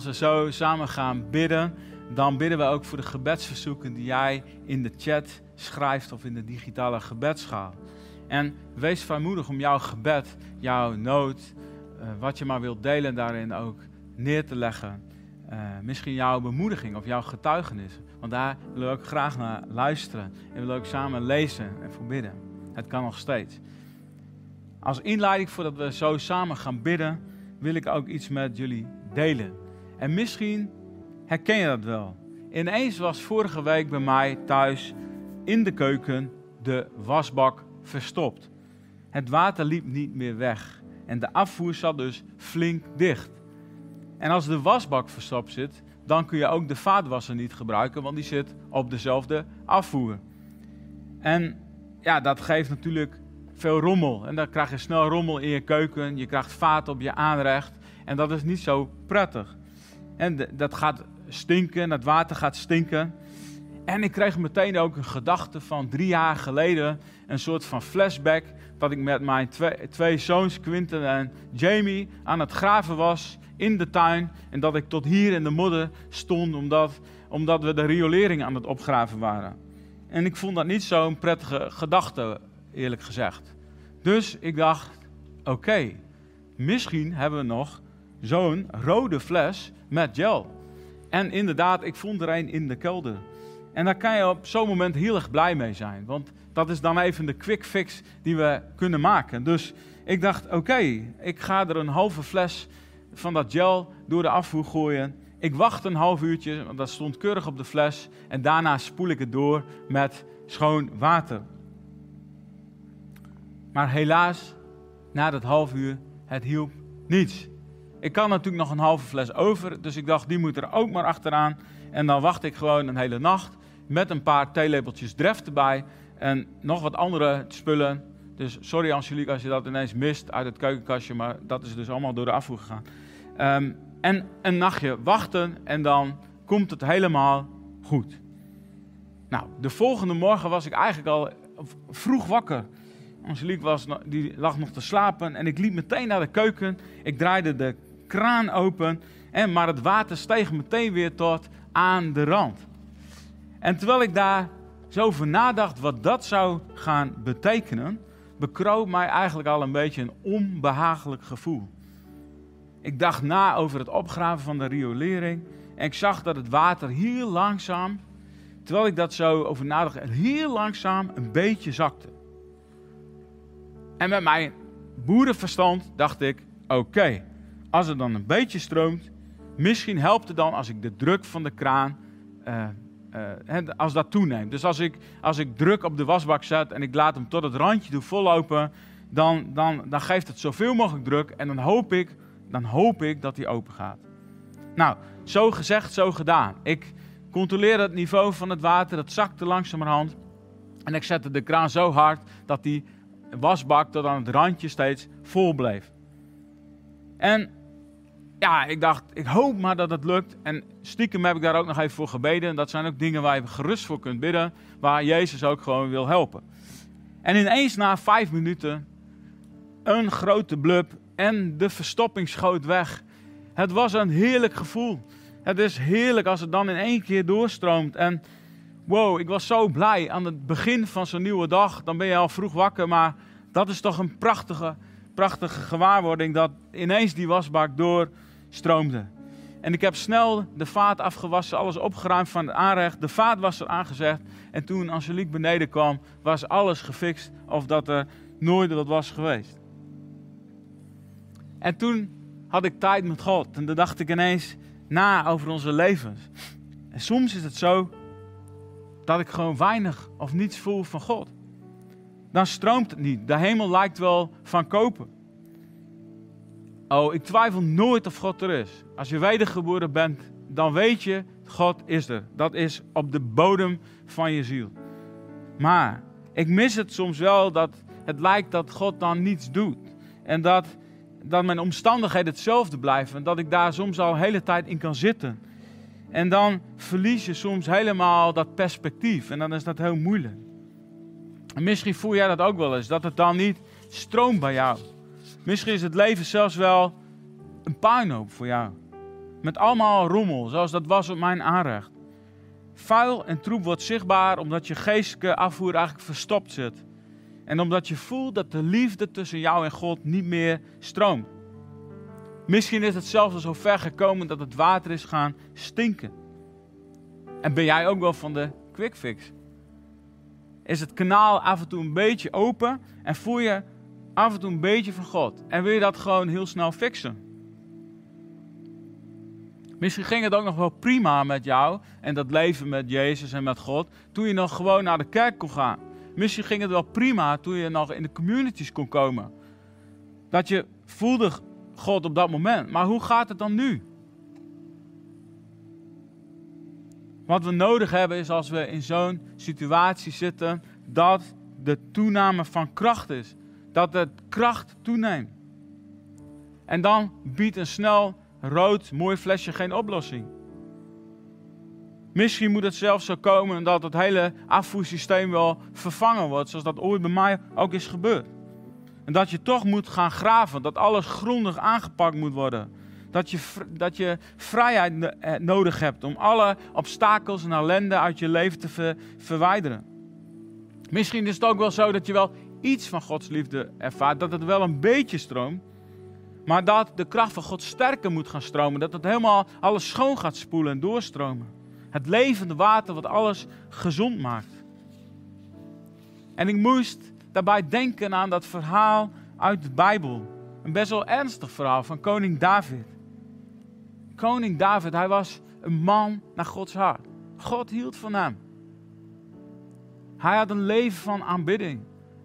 Als we zo samen gaan bidden, dan bidden we ook voor de gebedsverzoeken die jij in de chat schrijft of in de digitale gebedsschaal. En wees vrijmoedig om jouw gebed, jouw nood, uh, wat je maar wilt delen daarin ook neer te leggen. Uh, misschien jouw bemoediging of jouw getuigenis. Want daar willen we ook graag naar luisteren. En willen we ook samen lezen en voor bidden. Het kan nog steeds. Als inleiding voordat we zo samen gaan bidden, wil ik ook iets met jullie delen. En misschien herken je dat wel. Ineens was vorige week bij mij thuis in de keuken de wasbak verstopt. Het water liep niet meer weg en de afvoer zat dus flink dicht. En als de wasbak verstopt zit, dan kun je ook de vaatwasser niet gebruiken, want die zit op dezelfde afvoer. En ja, dat geeft natuurlijk veel rommel. En dan krijg je snel rommel in je keuken, je krijgt vaat op je aanrecht. En dat is niet zo prettig. En dat gaat stinken, dat water gaat stinken. En ik kreeg meteen ook een gedachte van drie jaar geleden, een soort van flashback, dat ik met mijn twee, twee zoons, Quinten en Jamie, aan het graven was in de tuin. En dat ik tot hier in de modder stond, omdat, omdat we de riolering aan het opgraven waren. En ik vond dat niet zo'n prettige gedachte, eerlijk gezegd. Dus ik dacht, oké, misschien hebben we nog zo'n rode fles met gel. En inderdaad, ik vond er een in de kelder. En daar kan je op zo'n moment heel erg blij mee zijn. Want dat is dan even de quick fix die we kunnen maken. Dus ik dacht, oké, ik ga er een halve fles van dat gel door de afvoer gooien. Ik wacht een half uurtje, want dat stond keurig op de fles. En daarna spoel ik het door met schoon water. Maar helaas, na dat half uur, het hielp niets. Ik kan natuurlijk nog een halve fles over, dus ik dacht, die moet er ook maar achteraan. En dan wacht ik gewoon een hele nacht met een paar theelepeltjes dref erbij en nog wat andere spullen. Dus sorry Angelique als je dat ineens mist uit het keukenkastje, maar dat is dus allemaal door de afvoer gegaan. Um, en een nachtje wachten en dan komt het helemaal goed. Nou, de volgende morgen was ik eigenlijk al vroeg wakker. Angelique was, die lag nog te slapen en ik liep meteen naar de keuken. Ik draaide de kraan open, en, maar het water steeg meteen weer tot aan de rand. En terwijl ik daar zo over nadacht wat dat zou gaan betekenen, bekroop mij eigenlijk al een beetje een onbehagelijk gevoel. Ik dacht na over het opgraven van de riolering en ik zag dat het water heel langzaam, terwijl ik dat zo over nadacht, heel langzaam een beetje zakte. En met mijn boerenverstand dacht ik: oké, als het dan een beetje stroomt, misschien helpt het dan als ik de druk van de kraan, uh, als dat toeneemt. Dus als ik, als ik druk op de wasbak zet en ik laat hem tot het randje doe vollopen, dan, dan, dan geeft het zoveel mogelijk druk en dan hoop ik, dan hoop ik dat hij open gaat. Nou, zo gezegd, zo gedaan. Ik controleerde het niveau van het water, dat zakte langzamerhand. En ik zette de kraan zo hard dat die wasbak tot aan het randje steeds vol bleef. En ja, ik dacht, ik hoop maar dat het lukt. En stiekem heb ik daar ook nog even voor gebeden. Dat zijn ook dingen waar je gerust voor kunt bidden, waar Jezus ook gewoon wil helpen. En ineens na vijf minuten, een grote blub en de verstopping schoot weg. Het was een heerlijk gevoel. Het is heerlijk als het dan in één keer doorstroomt. En wow, ik was zo blij aan het begin van zo'n nieuwe dag. Dan ben je al vroeg wakker, maar dat is toch een prachtige, prachtige gewaarwording dat ineens die wasbak doorstroomde. En ik heb snel de vaat afgewassen, alles opgeruimd van het aanrecht. De vaat was er aangezegd. En toen Angelique beneden kwam, was alles gefixt of dat er nooit wat was geweest. En toen had ik tijd met God. En dan dacht ik ineens na over onze levens. En soms is het zo dat ik gewoon weinig of niets voel van God. Dan stroomt het niet. De hemel lijkt wel van kopen. Oh, ik twijfel nooit of God er is. Als je wedergeboren bent, dan weet je, God is er. Dat is op de bodem van je ziel. Maar ik mis het soms wel dat het lijkt dat God dan niets doet. En dat, dat mijn omstandigheden hetzelfde blijven. En dat ik daar soms al een hele tijd in kan zitten. En dan verlies je soms helemaal dat perspectief. En dan is dat heel moeilijk. En misschien voel jij dat ook wel eens, dat het dan niet stroomt bij jou. Misschien is het leven zelfs wel een puinhoop voor jou. Met allemaal rommel, zoals dat was op mijn aanrecht. Vuil en troep wordt zichtbaar omdat je geestelijke afvoer eigenlijk verstopt zit. En omdat je voelt dat de liefde tussen jou en God niet meer stroomt. Misschien is het zelfs al zo ver gekomen dat het water is gaan stinken. En ben jij ook wel van de quick fix? Is het kanaal af en toe een beetje open en voel je af en toe een beetje van God? En wil je dat gewoon heel snel fixen? Misschien ging het ook nog wel prima met jou en dat leven met Jezus en met God toen je nog gewoon naar de kerk kon gaan. Misschien ging het wel prima toen je nog in de communities kon komen. Dat je voelde God op dat moment. Maar hoe gaat het dan nu? Wat we nodig hebben is als we in zo'n situatie zitten, dat de toename van kracht is. Dat de kracht toeneemt. En dan biedt een snel rood mooi flesje geen oplossing. Misschien moet het zelfs zo komen dat het hele afvoersysteem wel vervangen wordt, zoals dat ooit bij mij ook is gebeurd. En dat je toch moet gaan graven, dat alles grondig aangepakt moet worden. Dat je, dat je vrijheid eh, nodig hebt om alle obstakels en ellende uit je leven te verwijderen. Misschien is het ook wel zo dat je wel iets van Gods liefde ervaart, dat het wel een beetje stroomt, maar dat de kracht van God sterker moet gaan stromen, dat het helemaal alles schoon gaat spoelen en doorstromen. Het levende water wat alles gezond maakt. En ik moest daarbij denken aan dat verhaal uit de Bijbel. Een best wel ernstig verhaal van koning David. Koning David, hij was een man naar Gods hart. God hield van hem. Hij had een leven van aanbidding.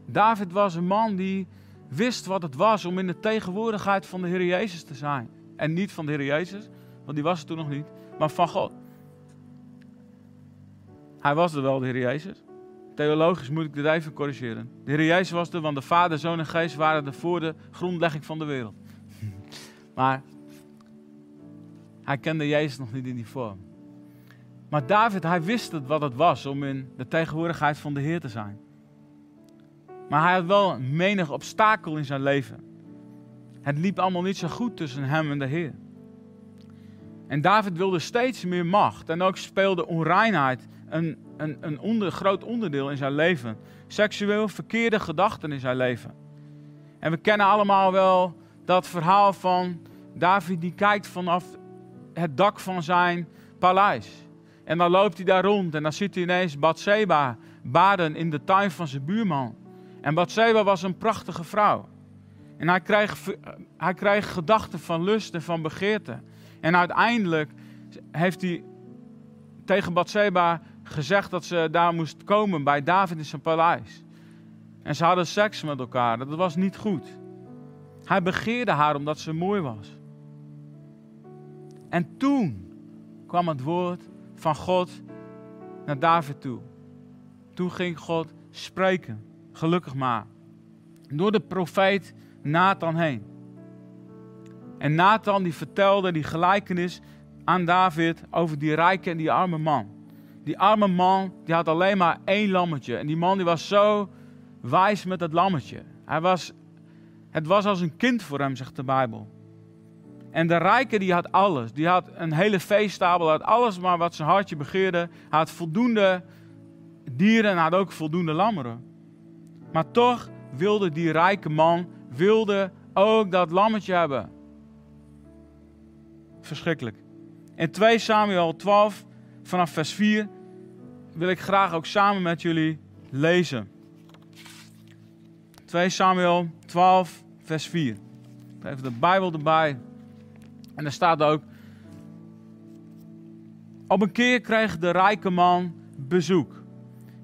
David was een man die wist wat het was om in de tegenwoordigheid van de Heer Jezus te zijn. En niet van de Heer Jezus, want die was er toen nog niet, maar van God. Hij was er wel, de Heer Jezus. Theologisch moet ik dit even corrigeren. De Heer Jezus was er, want de Vader, Zoon en Geest waren er voor de grondlegging van de wereld. maar hij kende Jezus nog niet in die vorm. Maar David, hij wist het wat het was om in de tegenwoordigheid van de Heer te zijn. Maar hij had wel menig obstakel in zijn leven. Het liep allemaal niet zo goed tussen hem en de Heer. En David wilde steeds meer macht. En ook speelde onreinheid een, een, een onder, groot onderdeel in zijn leven. Seksueel verkeerde gedachten in zijn leven. En we kennen allemaal wel dat verhaal van David die kijkt vanaf het dak van zijn paleis. En dan loopt hij daar rond en dan ziet hij ineens Bathseba baden in de tuin van zijn buurman. En Bathseba was een prachtige vrouw. En hij kreeg, hij gedachten van lust en van begeerte. En uiteindelijk heeft hij tegen Bathseba gezegd dat ze daar moest komen bij David in zijn paleis. En ze hadden seks met elkaar. Dat was niet goed. Hij begeerde haar omdat ze mooi was. En toen kwam het woord van God naar David toe. Toen ging God spreken. Gelukkig maar. Door de profeet Nathan heen. En Nathan die vertelde die gelijkenis aan David over die rijke en die arme man. Die arme man die had alleen maar één lammetje. En die man die was zo wijs met dat lammetje. Hij was, het was als een kind voor hem, zegt de Bijbel. En de rijke die had alles. Die had een hele veestabel, had alles maar wat zijn hartje begeerde. Had voldoende dieren en had ook voldoende lammeren. Maar toch wilde die rijke man wilde ook dat lammetje hebben. Verschrikkelijk. In 2 Samuel 12, vanaf vers 4, wil ik graag ook samen met jullie lezen. 2 Samuel 12, vers 4. Even de Bijbel erbij. En er staat ook. Op een keer kreeg de rijke man bezoek.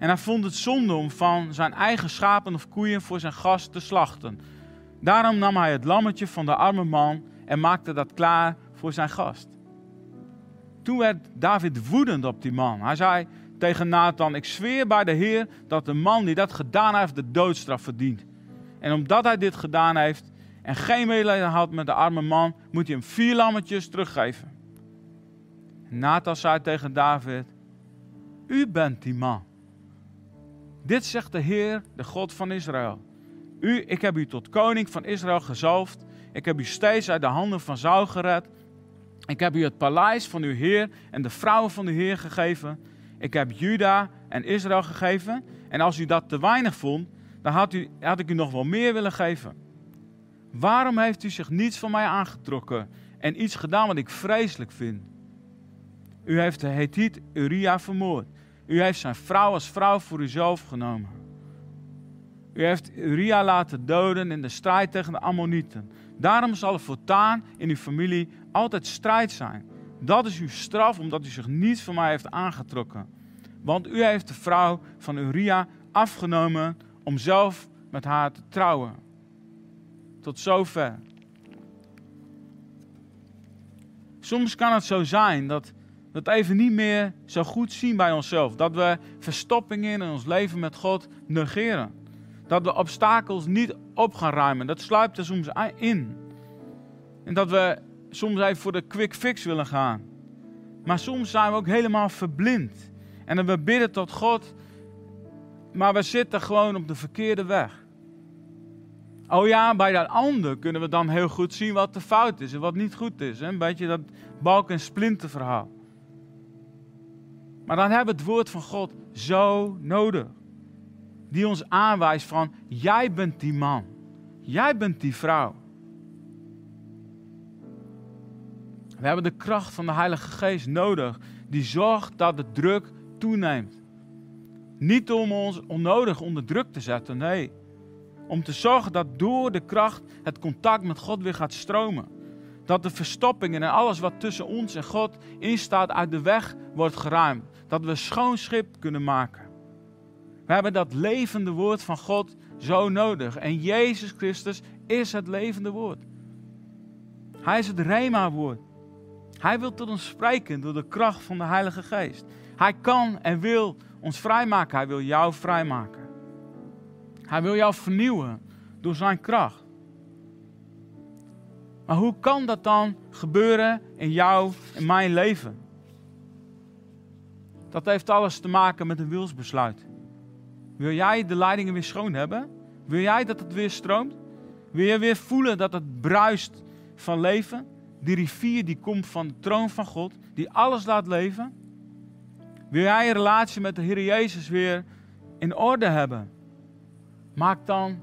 En hij vond het zonde om van zijn eigen schapen of koeien voor zijn gast te slachten. Daarom nam hij het lammetje van de arme man en maakte dat klaar voor zijn gast. Toen werd David woedend op die man. Hij zei tegen Nathan: Ik zweer bij de Heer dat de man die dat gedaan heeft de doodstraf verdient. En omdat hij dit gedaan heeft en geen medelijden had met de arme man, moet hij hem vier lammetjes teruggeven. Nathan zei tegen David: U bent die man. Dit zegt de Heer, de God van Israël. U, ik heb u tot koning van Israël gezalfd. Ik heb u steeds uit de handen van Saul gered. Ik heb u het paleis van uw Heer en de vrouwen van uw Heer gegeven. Ik heb Juda en Israël gegeven. En als u dat te weinig vond, dan had, u, had ik u nog wel meer willen geven. Waarom heeft u zich niets van mij aangetrokken en iets gedaan wat ik vreselijk vind? U heeft de Hethiet Uria vermoord. U heeft zijn vrouw als vrouw voor uzelf genomen. U heeft Uria laten doden in de strijd tegen de Ammonieten. Daarom zal er voortaan in uw familie altijd strijd zijn. Dat is uw straf, omdat u zich niets van mij heeft aangetrokken. Want u heeft de vrouw van Uria afgenomen om zelf met haar te trouwen. Tot zover. Soms kan het zo zijn dat het even niet meer zo goed zien bij onszelf. Dat we verstoppingen in ons leven met God negeren. Dat we obstakels niet op gaan ruimen. Dat sluipt er soms in. En dat we soms even voor de quick fix willen gaan. Maar soms zijn we ook helemaal verblind. En dan we bidden tot God, maar we zitten gewoon op de verkeerde weg. Oh ja, bij dat ander kunnen we dan heel goed zien wat de fout is en wat niet goed is. Een beetje dat balk- en splinter verhaal. Maar dan hebben we het woord van God zo nodig. Die ons aanwijst van, jij bent die man. Jij bent die vrouw. We hebben de kracht van de Heilige Geest nodig, die zorgt dat de druk toeneemt. Niet om ons onnodig onder druk te zetten, nee. Om te zorgen dat door de kracht het contact met God weer gaat stromen. Dat de verstoppingen en alles wat tussen ons en God instaat uit de weg wordt geruimd. Dat we schoon schip kunnen maken. We hebben dat levende woord van God zo nodig. En Jezus Christus is het levende woord. Hij is het Rema-woord. Hij wil tot ons spreken door de kracht van de Heilige Geest. Hij kan en wil ons vrijmaken. Hij wil jou vrijmaken. Hij wil jou vernieuwen door zijn kracht. Maar hoe kan dat dan gebeuren in jou, in mijn leven? Dat heeft alles te maken met een wilsbesluit. Wil jij de leidingen weer schoon hebben? Wil jij dat het weer stroomt? Wil je weer voelen dat het bruist van leven? Die rivier die komt van de troon van God, die alles laat leven? Wil jij een relatie met de Heer Jezus weer in orde hebben? Maak dan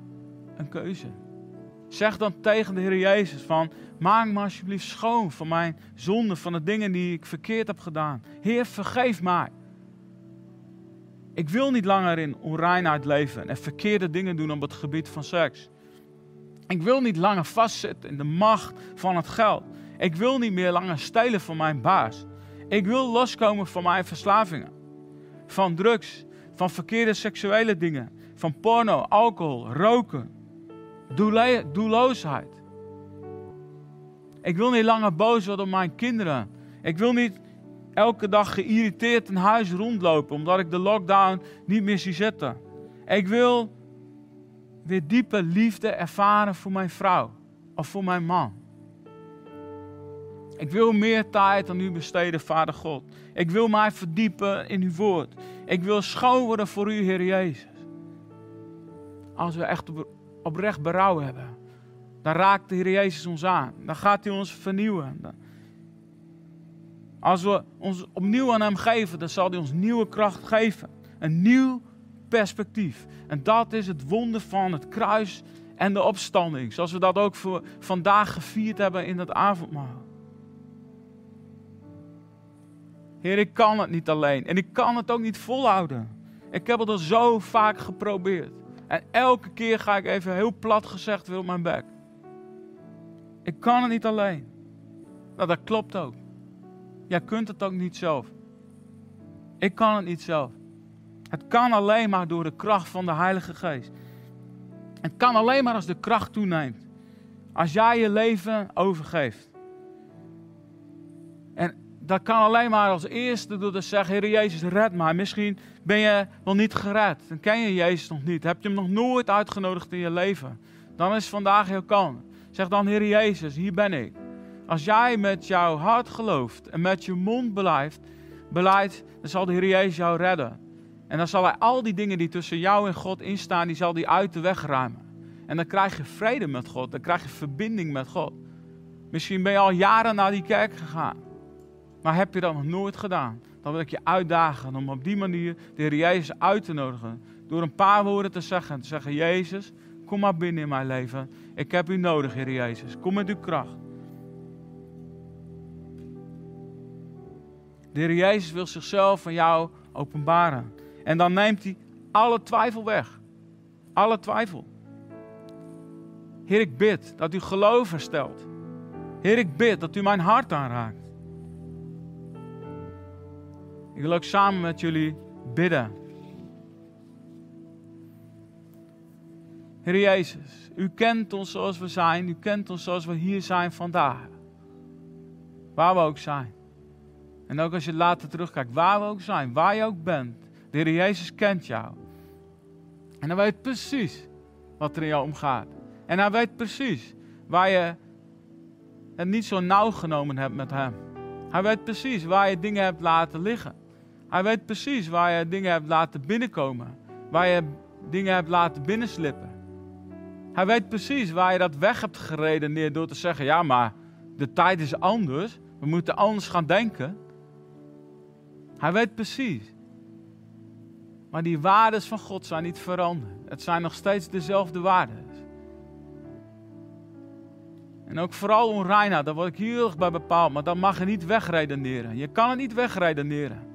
een keuze. Zeg dan tegen de Heer Jezus van, maak me alsjeblieft schoon van mijn zonde, van de dingen die ik verkeerd heb gedaan. Heer, vergeef mij. Ik wil niet langer in onreinheid leven en verkeerde dingen doen op het gebied van seks. Ik wil niet langer vastzitten in de macht van het geld. Ik wil niet meer langer stelen van mijn baas. Ik wil loskomen van mijn verslavingen. Van drugs, van verkeerde seksuele dingen, van porno, alcohol, roken, doelloosheid. Ik wil niet langer boos worden op mijn kinderen. Ik wil niet elke dag geïrriteerd in huis rondlopen omdat ik de lockdown niet meer zie zitten. Ik wil weer diepe liefde ervaren voor mijn vrouw of voor mijn man. Ik wil meer tijd aan u besteden, Vader God. Ik wil mij verdiepen in uw woord. Ik wil schoon worden voor u, Heer Jezus. Als we echt oprecht berouw hebben, dan raakt de Heer Jezus ons aan. Dan gaat hij ons vernieuwen. Als we ons opnieuw aan Hem geven, dan zal Hij ons nieuwe kracht geven. Een nieuw perspectief. En dat is het wonder van het kruis en de opstanding. Zoals we dat ook voor vandaag gevierd hebben in het avondmaal. Heer, ik kan het niet alleen. En ik kan het ook niet volhouden. Ik heb het al zo vaak geprobeerd. En elke keer ga ik even heel plat gezegd weer op mijn bek. Ik kan het niet alleen. Nou, dat klopt ook. Jij kunt het ook niet zelf. Ik kan het niet zelf. Het kan alleen maar door de kracht van de Heilige Geest. Het kan alleen maar als de kracht toeneemt. Als jij je leven overgeeft. En dat kan alleen maar als eerste door te zeggen, Heer Jezus, red mij. Misschien ben je wel niet gered. Dan ken je Jezus nog niet. Heb je hem nog nooit uitgenodigd in je leven. Dan is vandaag heel kan. Zeg dan, Heer Jezus, hier ben ik. Als jij met jouw hart gelooft en met je mond beleidt, beleidt dan zal de Heer Jezus jou redden. En dan zal hij al die dingen die tussen jou en God instaan, die zal hij uit de weg ruimen. En dan krijg je vrede met God, dan krijg je verbinding met God. Misschien ben je al jaren naar die kerk gegaan. Maar heb je dat nog nooit gedaan? Dan wil ik je uitdagen om op die manier de Heer Jezus uit te nodigen. Door een paar woorden te zeggen. Te zeggen, Jezus, kom maar binnen in mijn leven. Ik heb u nodig, Heer Jezus. Kom met uw kracht. De Heer Jezus wil zichzelf van jou openbaren. En dan neemt hij alle twijfel weg. Alle twijfel. Heer, ik bid dat u geloof herstelt. Heer, ik bid dat u mijn hart aanraakt. Ik wil ook samen met jullie bidden. Heer Jezus, u kent ons zoals we zijn. U kent ons zoals we hier zijn vandaag. Waar we ook zijn. En ook als je later terugkijkt, waar we ook zijn, waar je ook bent. De Heer Jezus kent jou. En hij weet precies wat er in jou omgaat. En hij weet precies waar je het niet zo nauw genomen hebt met hem. Hij weet precies waar je dingen hebt laten liggen. Hij weet precies waar je dingen hebt laten binnenkomen. Waar je dingen hebt laten binnenslippen. Hij weet precies waar je dat weg hebt geredeneerd door te zeggen: ja, maar de tijd is anders. We moeten anders gaan denken. Hij weet precies. Maar die waarden van God zijn niet veranderd. Het zijn nog steeds dezelfde waarden. En ook vooral onreinheid, daar word ik heel erg bij bepaald. Maar dat mag je niet wegredeneren. Je kan het niet wegredeneren.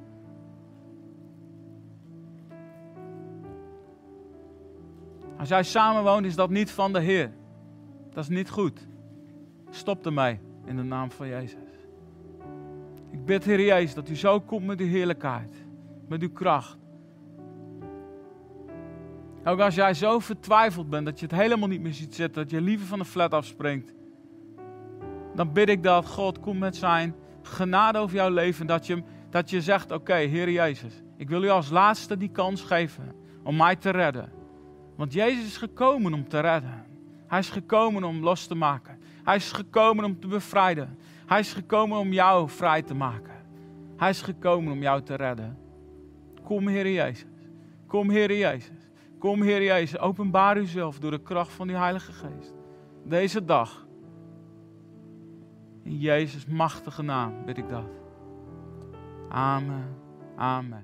Als jij samenwoont, is dat niet van de Heer. Dat is niet goed. Stop ermee in de naam van Jezus. Ik bid, Heer Jezus, dat u zo komt met uw heerlijkheid, met uw kracht. Ook als jij zo vertwijfeld bent dat je het helemaal niet meer ziet zitten, dat je liever van de flat afspringt, dan bid ik dat God komt met zijn genade over jouw leven. Dat je, dat je zegt, oké, Heer Jezus, ik wil u als laatste die kans geven om mij te redden. Want Jezus is gekomen om te redden. Hij is gekomen om los te maken. Hij is gekomen om te bevrijden. Hij is gekomen om jou vrij te maken. Hij is gekomen om jou te redden. Kom, Heer Jezus. Kom, Heer Jezus. Kom, Heer Jezus. Openbaar uzelf door de kracht van die Heilige Geest. Deze dag. In Jezus' machtige naam bid ik dat. Amen. Amen.